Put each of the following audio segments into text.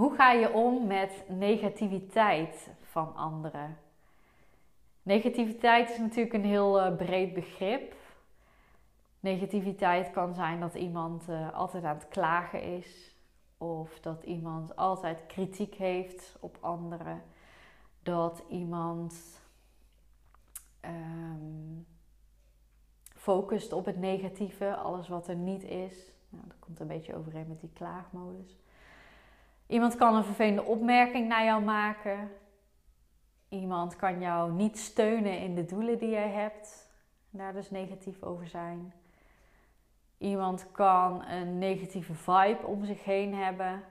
Hoe ga je om met negativiteit van anderen? Negativiteit is natuurlijk een heel uh, breed begrip. Negativiteit kan zijn dat iemand uh, altijd aan het klagen is, of dat iemand altijd kritiek heeft op anderen, dat iemand um, focust op het negatieve, alles wat er niet is. Nou, dat komt een beetje overeen met die klaagmodus. Iemand kan een vervelende opmerking naar jou maken. Iemand kan jou niet steunen in de doelen die jij hebt. Daar dus negatief over zijn. Iemand kan een negatieve vibe om zich heen hebben.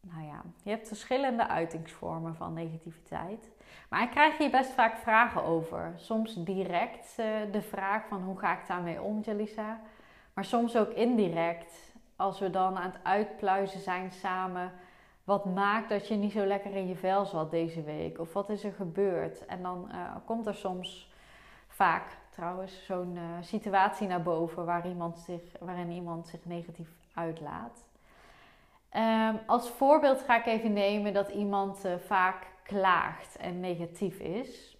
Nou ja, je hebt verschillende uitingsvormen van negativiteit. Maar ik krijg hier best vaak vragen over. Soms direct uh, de vraag van hoe ga ik daarmee om, Jalisa. Maar soms ook indirect als we dan aan het uitpluizen zijn samen, wat maakt dat je niet zo lekker in je vel zat deze week? Of wat is er gebeurd? En dan uh, komt er soms vaak trouwens zo'n uh, situatie naar boven waar iemand zich, waarin iemand zich negatief uitlaat. Um, als voorbeeld ga ik even nemen dat iemand uh, vaak klaagt en negatief is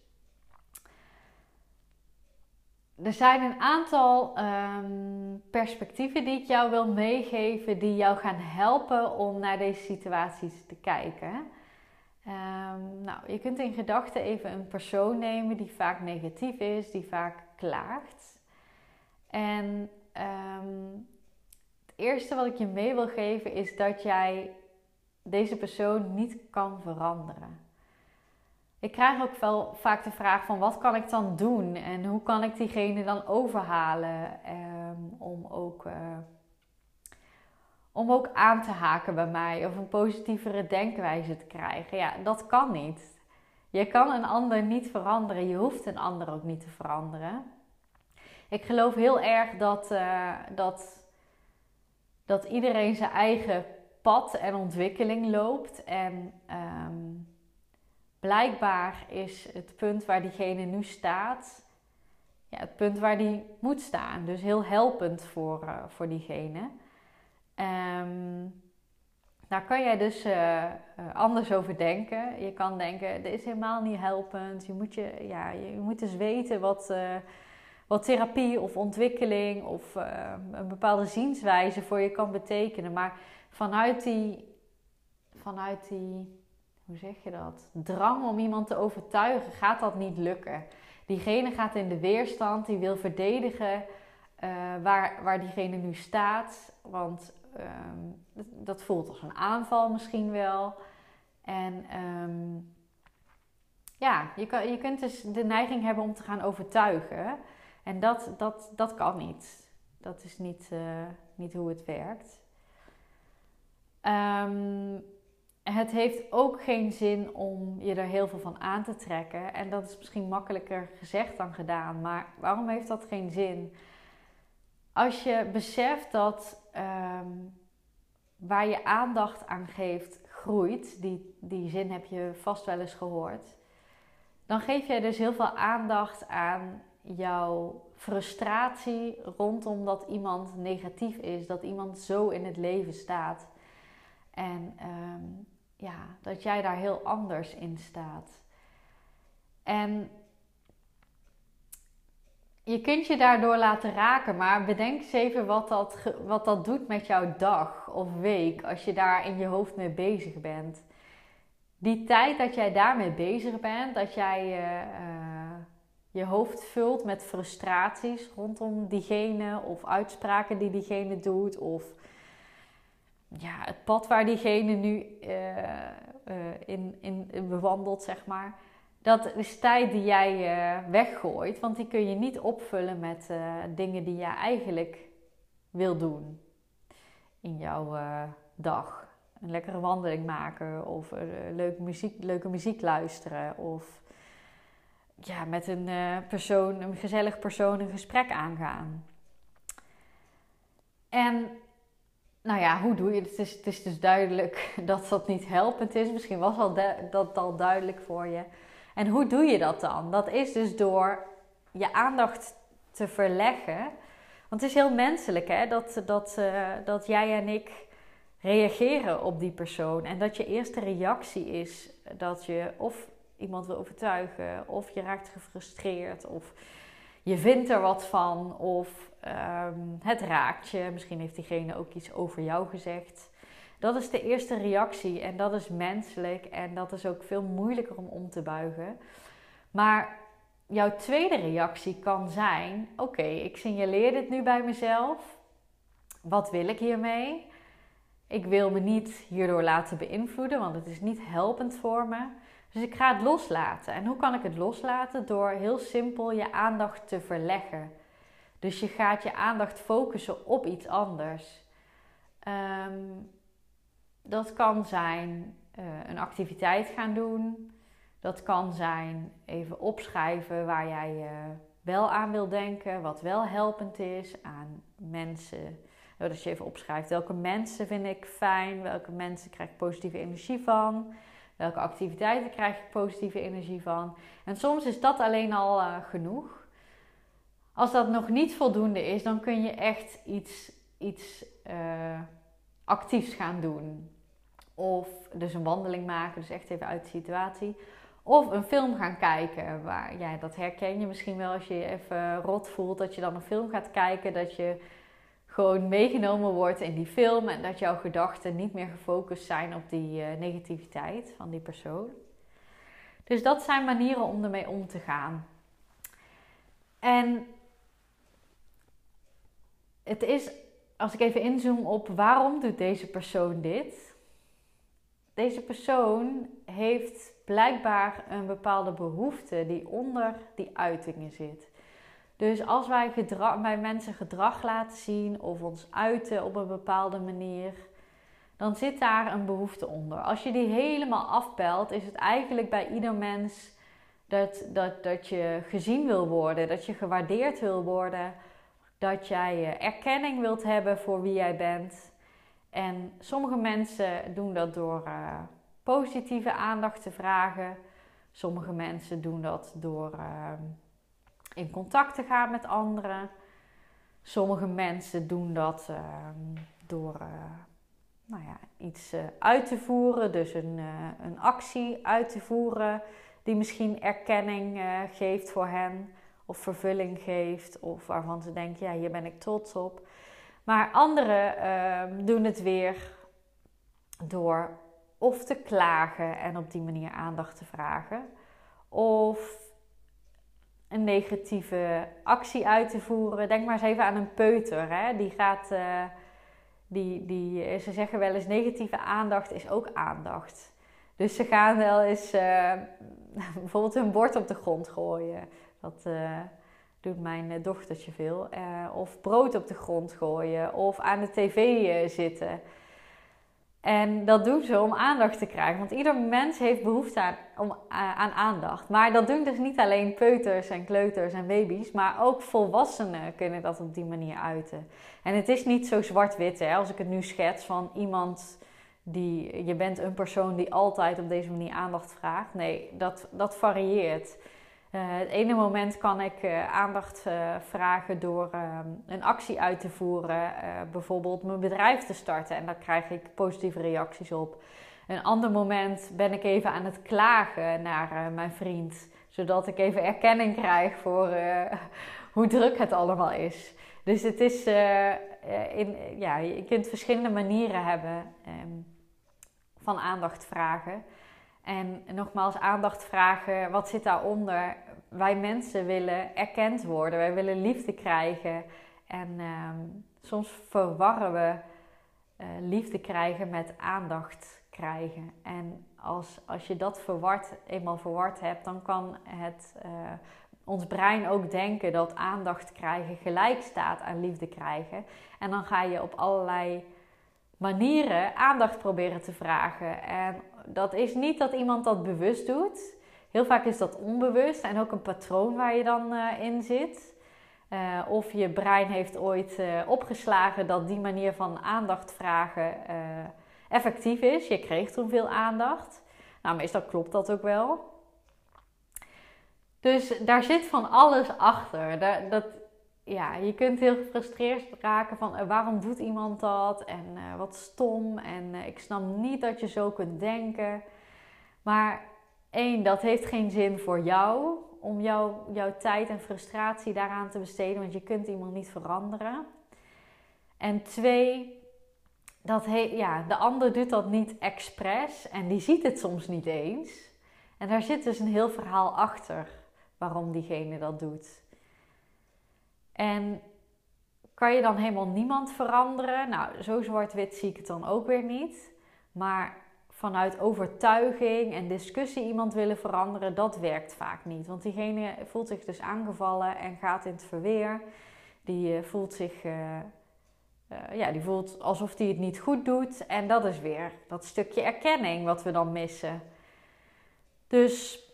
er zijn een aantal um, perspectieven die ik jou wil meegeven, die jou gaan helpen om naar deze situaties te kijken. Um, nou, je kunt in gedachten even een persoon nemen die vaak negatief is, die vaak klaagt. En um, het eerste wat ik je mee wil geven is dat jij deze persoon niet kan veranderen. Ik krijg ook wel vaak de vraag van wat kan ik dan doen en hoe kan ik diegene dan overhalen ehm, om, ook, uh, om ook aan te haken bij mij of een positievere denkwijze te krijgen. Ja, dat kan niet. Je kan een ander niet veranderen, je hoeft een ander ook niet te veranderen. Ik geloof heel erg dat, uh, dat, dat iedereen zijn eigen pad en ontwikkeling loopt en... Um, blijkbaar is het punt waar diegene nu staat, ja, het punt waar die moet staan. Dus heel helpend voor, uh, voor diegene. Um, daar kan jij dus uh, anders over denken. Je kan denken, dit is helemaal niet helpend. Je moet, je, ja, je moet dus weten wat, wat therapie of ontwikkeling of een bepaalde zienswijze voor je kan betekenen. Maar vanuit die, vanuit die hoe zeg je dat? Drang om iemand te overtuigen, gaat dat niet lukken. Diegene gaat in de weerstand, die wil verdedigen uh, waar, waar diegene nu staat. Want um, dat voelt als een aanval misschien wel. En um, ja, je, kan, je kunt dus de neiging hebben om te gaan overtuigen. En dat, dat, dat kan niet. Dat is niet, uh, niet hoe het werkt. Um, het heeft ook geen zin om je er heel veel van aan te trekken. En dat is misschien makkelijker gezegd dan gedaan. Maar waarom heeft dat geen zin? Als je beseft dat um, waar je aandacht aan geeft groeit, die, die zin heb je vast wel eens gehoord. Dan geef jij dus heel veel aandacht aan jouw frustratie rondom dat iemand negatief is, dat iemand zo in het leven staat. En um, ja, dat jij daar heel anders in staat. En je kunt je daardoor laten raken, maar bedenk eens even wat dat, wat dat doet met jouw dag of week als je daar in je hoofd mee bezig bent. Die tijd dat jij daarmee bezig bent, dat jij uh, je hoofd vult met frustraties rondom diegene of uitspraken die diegene doet of ja, het pad waar diegene nu uh, uh, in, in bewandelt, zeg maar. Dat is tijd die jij uh, weggooit, want die kun je niet opvullen met dingen die je eigenlijk wil doen in jouw dag. een lekkere wandeling maken of leuke, muziek, leuke muziek luisteren of ja, met een persoon, een gezellig persoon een gesprek aangaan. En nou ja, hoe doe je het? Is, het is dus duidelijk dat dat niet helpend is. Misschien was al dat al duidelijk voor je. En hoe doe je dat dan? Dat is dus door je aandacht te verleggen. Want het is heel menselijk hè? Dat, dat, uh, dat jij en ik reageren op die persoon. En dat je eerste reactie is dat je of iemand wil overtuigen, of je raakt gefrustreerd, of je vindt er wat van, of ehm, het raakt je. Misschien heeft diegene ook iets over jou gezegd. Dat is de eerste reactie en dat is menselijk en dat is ook veel moeilijker om om te buigen. Maar jouw tweede reactie kan zijn: oké, ik signaleer dit nu bij mezelf. Wat wil ik hiermee? Ik wil me niet hierdoor laten beïnvloeden, want het is niet helpend voor me. Dus ik ga het loslaten. En hoe kan ik het loslaten? Door heel simpel je aandacht te verleggen. Dus je gaat je aandacht focussen op iets anders. Ehm, dat kan zijn uh, een activiteit gaan doen. Dat kan zijn even opschrijven waar jij wel aan wil denken, wat wel helpend is aan mensen dat je even opschrijft welke mensen vind ik fijn, welke mensen krijg ik positieve energie van, welke activiteiten krijg ik positieve energie van. En soms is dat alleen al uh, genoeg. Als dat nog niet voldoende is, dan kun je echt iets, iets uh, actiefs gaan doen. Of dus een wandeling maken, dus echt even uit de situatie. Of een film gaan kijken. Waar, ja, dat herken je misschien wel als je je even rot voelt. Dat je dan een film gaat kijken. Dat je gewoon meegenomen wordt in die film en dat jouw gedachten niet meer gefocust zijn op die uh, negativiteit van die persoon. Dus dat zijn manieren om ermee om te gaan. En het is, als ik even inzoom op waarom doet deze persoon dit? Deze persoon heeft blijkbaar een bepaalde behoefte die onder die uitingen zit. Dus als wij gedrag, bij mensen gedrag laten zien of ons uiten op een bepaalde manier, dan zit daar een behoefte onder. Als je die helemaal afpelt, is het eigenlijk bij ieder mens dat, dat, dat je gezien wil worden, dat je gewaardeerd wil worden, dat jij erkenning wilt hebben voor wie jij bent. En sommige mensen doen dat door uh, positieve aandacht te vragen. Sommige mensen doen dat door. Uh, in contact te gaan met anderen. Sommige mensen doen dat ehm, door uh, nou ja, iets uh, uit te voeren, dus een, uh, een actie uit te voeren die misschien erkenning geeft voor hen of vervulling geeft of waarvan ze denken, ja, hier ben ik trots op. Maar anderen ehm, doen het weer door of te klagen en op die manier aandacht te vragen, of een negatieve actie uit te voeren. Denk maar eens even aan een peuter. Hè? Die gaat, uh, die, die, ze zeggen wel eens negatieve aandacht is ook aandacht. Dus ze gaan wel eens uh, bijvoorbeeld hun bord op de grond gooien. Dat doet mijn dochtertje veel. of brood op de grond gooien. Of aan de tv zitten. En dat doen ze om aandacht te krijgen. Want ieder mens heeft behoefte aan, om, aan aandacht. Maar dat doen dus niet alleen peuters en kleuters en baby's. Maar ook volwassenen kunnen dat op die manier uiten. En het is niet zo zwart-wit. Als ik het nu schets van iemand die... Je bent een persoon die altijd op deze manier aandacht vraagt. Nee, dat, dat varieert. Uh, het ene moment kan ik uh, aandacht uh, vragen door ehm, een actie uit te voeren, bijvoorbeeld mijn bedrijf te starten en daar krijg ik positieve reacties op. Een ander moment ben ik even aan het klagen naar mijn vriend, zodat ik even erkenning krijg voor hoe druk het allemaal is. Dus het is, in, ja, je kunt verschillende manieren hebben um, van aandacht vragen. En nogmaals, aandacht vragen, wat zit daaronder? Wij mensen willen erkend worden, wij willen liefde krijgen. En ehm, soms verwarren we uh, liefde krijgen met aandacht krijgen. En als, als je dat verward, eenmaal verward hebt, dan kan het, uh, ons brein ook denken dat aandacht krijgen gelijk staat aan liefde krijgen. En dan ga je op allerlei manieren aandacht proberen te vragen. En dat is niet dat iemand dat bewust doet. Heel vaak is dat onbewust en ook een patroon waar je dan uh, in zit. Uh, of je brein heeft ooit uh, opgeslagen dat die manier van aandacht vragen effectief is. Je kreeg toen veel aandacht. Nou, meestal klopt dat ook wel. Dus daar zit van alles achter. Dat, dat ja, je kunt heel gefrustreerd raken van waarom doet iemand dat en wat stom en ik snap niet dat je zo kunt denken. Maar één, dat heeft geen zin voor jou om jou, jouw tijd en frustratie daaraan te besteden, want je kunt iemand niet veranderen. En twee, dat he, ja, de ander doet dat niet expres en die ziet het soms niet eens. En daar zit dus een heel verhaal achter waarom diegene dat doet. En kan je dan helemaal niemand veranderen? Nou, zo zwart-wit zie ik het dan ook weer niet. Maar vanuit overtuiging en discussie iemand willen veranderen, dat werkt vaak niet. Want diegene voelt zich dus aangevallen en gaat in het verweer. Die eh, voelt zich. Uh, uh, ja, die voelt alsof hij het niet goed doet. En dat is weer dat stukje erkenning wat we dan missen. Dus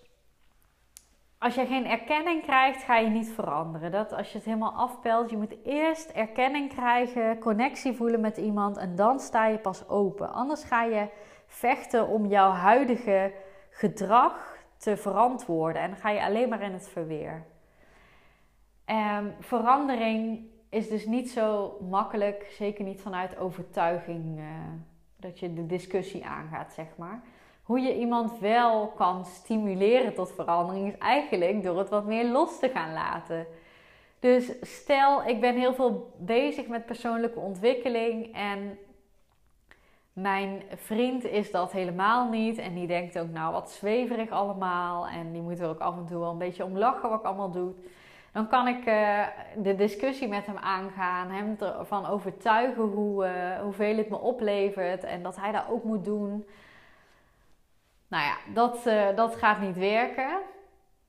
als je geen erkenning krijgt, ga je niet veranderen. Dat als je het helemaal afpelt, je moet eerst erkenning krijgen, connectie voelen met iemand en dan sta je pas open. Anders ga je vechten om jouw huidige gedrag te verantwoorden en dan ga je alleen maar in het verweer. Um, verandering is dus niet zo makkelijk, zeker niet vanuit overtuiging, uh, dat je de discussie aangaat, zeg maar hoe je iemand wel kan stimuleren tot verandering, is eigenlijk door het wat meer los te gaan laten. Dus stel, ik ben heel veel bezig met persoonlijke ontwikkeling en mijn vriend is dat helemaal niet. En die denkt ook, nou wat zweverig allemaal. En die moet er ook af en toe wel een beetje om lachen wat ik allemaal doe. Dan kan ik uh, de discussie met hem aangaan, hem ervan overtuigen hoe, uh, hoeveel het me oplevert en dat hij dat ook moet doen. Nou ja, dat, uh, dat gaat niet werken.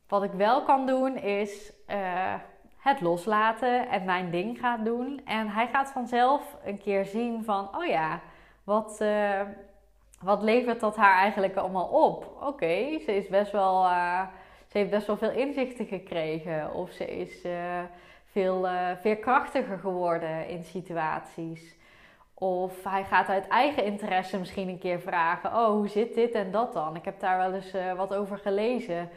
Wat ik wel kan doen is het loslaten en mijn ding gaan doen. En hij gaat vanzelf een keer zien van, oh ja, wat, uh, wat levert dat haar eigenlijk allemaal op? Oké, ze is best wel, ze heeft best wel veel inzichten gekregen. Of ze is veel veerkrachtiger geworden in situaties. Of hij gaat uit eigen interesse misschien een keer vragen: Oh, hoe zit dit en dat dan? Ik heb daar wel eens wat over gelezen.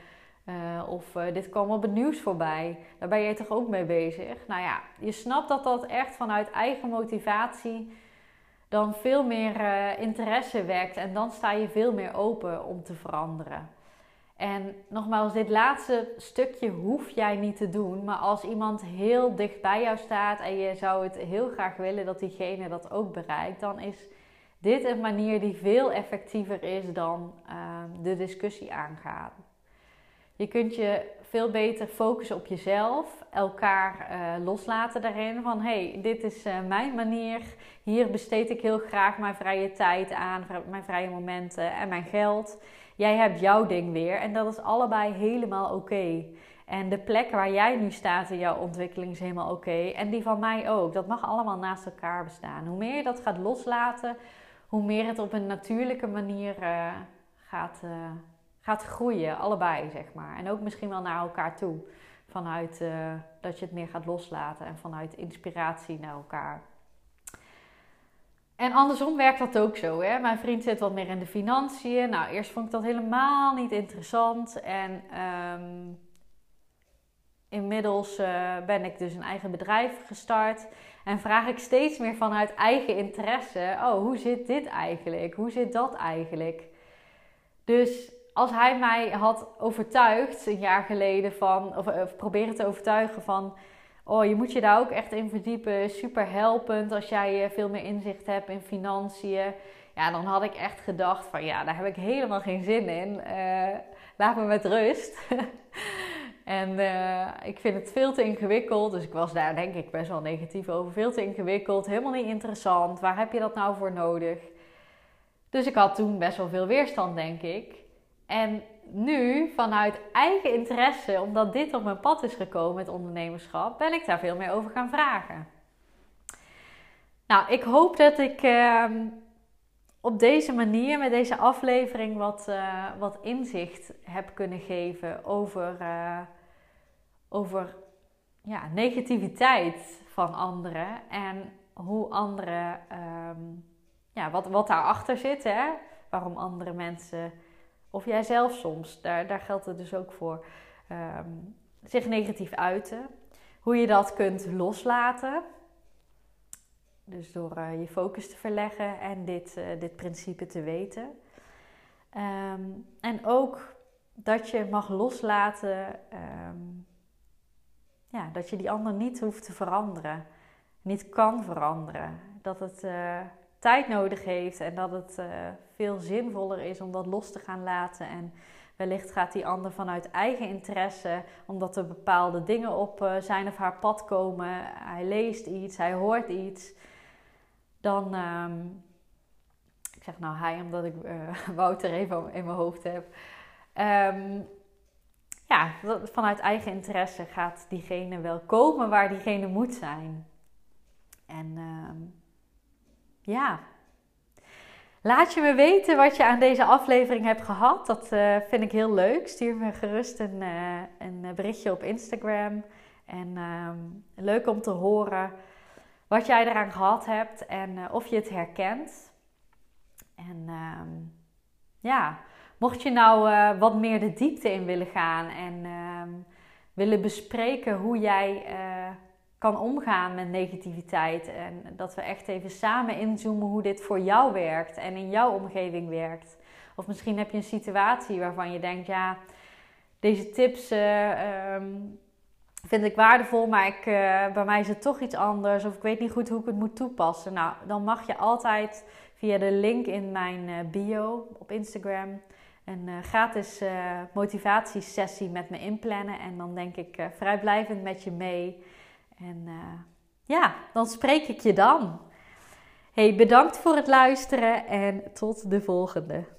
Of dit kwam op het nieuws voorbij. Daar ben je toch ook mee bezig? Nou ja, je snapt dat dat echt vanuit eigen motivatie dan veel meer interesse wekt. En dan sta je veel meer open om te veranderen. En nogmaals, dit laatste stukje hoef jij niet te doen. Maar als iemand heel dicht bij jou staat en je zou het heel graag willen dat diegene dat ook bereikt, dan is dit een manier die veel effectiever is dan uh, de discussie aangaan. Je kunt je veel beter focussen op jezelf, elkaar uh, loslaten daarin. Van hey, dit is uh, mijn manier. Hier besteed ik heel graag mijn vrije tijd aan, mijn vrije momenten en mijn geld. Jij hebt jouw ding weer en dat is allebei helemaal oké. En de plek waar jij nu staat in jouw ontwikkeling is helemaal oké. En die van mij ook. Dat mag allemaal naast elkaar bestaan. Hoe meer je dat gaat loslaten, hoe meer het op een natuurlijke manier uh, gaat, gaat groeien. Allebei, zeg maar. En ook misschien wel naar elkaar toe. Vanuit uh, dat je het meer gaat loslaten en vanuit inspiratie naar elkaar. En andersom werkt dat ook zo. Hè? Mijn vriend zit wat meer in de financiën. Nou, eerst vond ik dat helemaal niet interessant. En um, inmiddels uh, ben ik dus een eigen bedrijf gestart. En vraag ik steeds meer vanuit eigen interesse: oh, hoe zit dit eigenlijk? Hoe zit dat eigenlijk? Dus als hij mij had overtuigd een jaar geleden van, of, of proberen te overtuigen van oh, je moet je daar ook echt in verdiepen. Super helpend als jij eh, veel meer inzicht hebt in financiën. Ja, dan had ik echt gedacht van ja, daar heb ik helemaal geen zin in. Uh, laat me met rust. en ik vind het veel te ingewikkeld. Dus ik was daar denk ik best wel negatief over. Veel te ingewikkeld, helemaal niet interessant. Waar heb je dat nou voor nodig? Dus ik had toen best wel veel weerstand, denk ik. En nu, vanuit eigen interesse, omdat dit op mijn pad is gekomen, met ondernemerschap, ben ik daar veel meer over gaan vragen. Nou, ik hoop dat ik ehm, op deze manier, met deze aflevering, wat, uh, wat inzicht heb kunnen geven over, uh, over ja, negativiteit van anderen en hoe anderen, um, ja, wat, wat daarachter zit, hè? waarom andere mensen, of jij zelf soms, daar, daar geldt het dus ook voor, um, zich negatief uiten. Hoe je dat kunt loslaten. Dus door uh, je focus te verleggen en dit, uh, dit principe te weten. Um, en ook dat je mag loslaten, um, ja, dat je die ander niet hoeft te veranderen, niet kan veranderen. Dat het uh, tijd nodig heeft en dat het veel zinvoller is om dat los te gaan laten. En wellicht gaat die ander vanuit eigen interesse, omdat er bepaalde dingen op zijn of haar pad komen. Hij leest iets, hij hoort iets dan, um, ik zeg nou hij omdat ik uh, Wouter even in mijn hoofd heb. Um, ja, vanuit eigen interesse gaat diegene wel komen waar diegene moet zijn. En um, ja, laat je me weten wat je aan deze aflevering hebt gehad. Dat uh, vind ik heel leuk. Stuur me gerust een, uh, een berichtje op Instagram. En leuk om te horen wat jij eraan gehad hebt en uh, of je het herkent. En uh, ja, mocht je nou wat meer de diepte in willen gaan en ehm, willen bespreken hoe jij eh, omgaan met negativiteit en dat we echt even samen inzoomen hoe dit voor jou werkt en in jouw omgeving werkt. Of misschien heb je een situatie waarvan je denkt, ja, deze tips um, vind ik waardevol, maar ik, uh, bij mij is het toch iets anders. Of ik weet niet goed hoe ik het moet toepassen. Nou, dan mag je altijd via de link in mijn uh, bio op Instagram een gratis motivatiesessie met me inplannen. En dan denk ik vrijblijvend met je mee. En ja, dan spreek ik je dan. Hey, bedankt voor het luisteren en tot de volgende.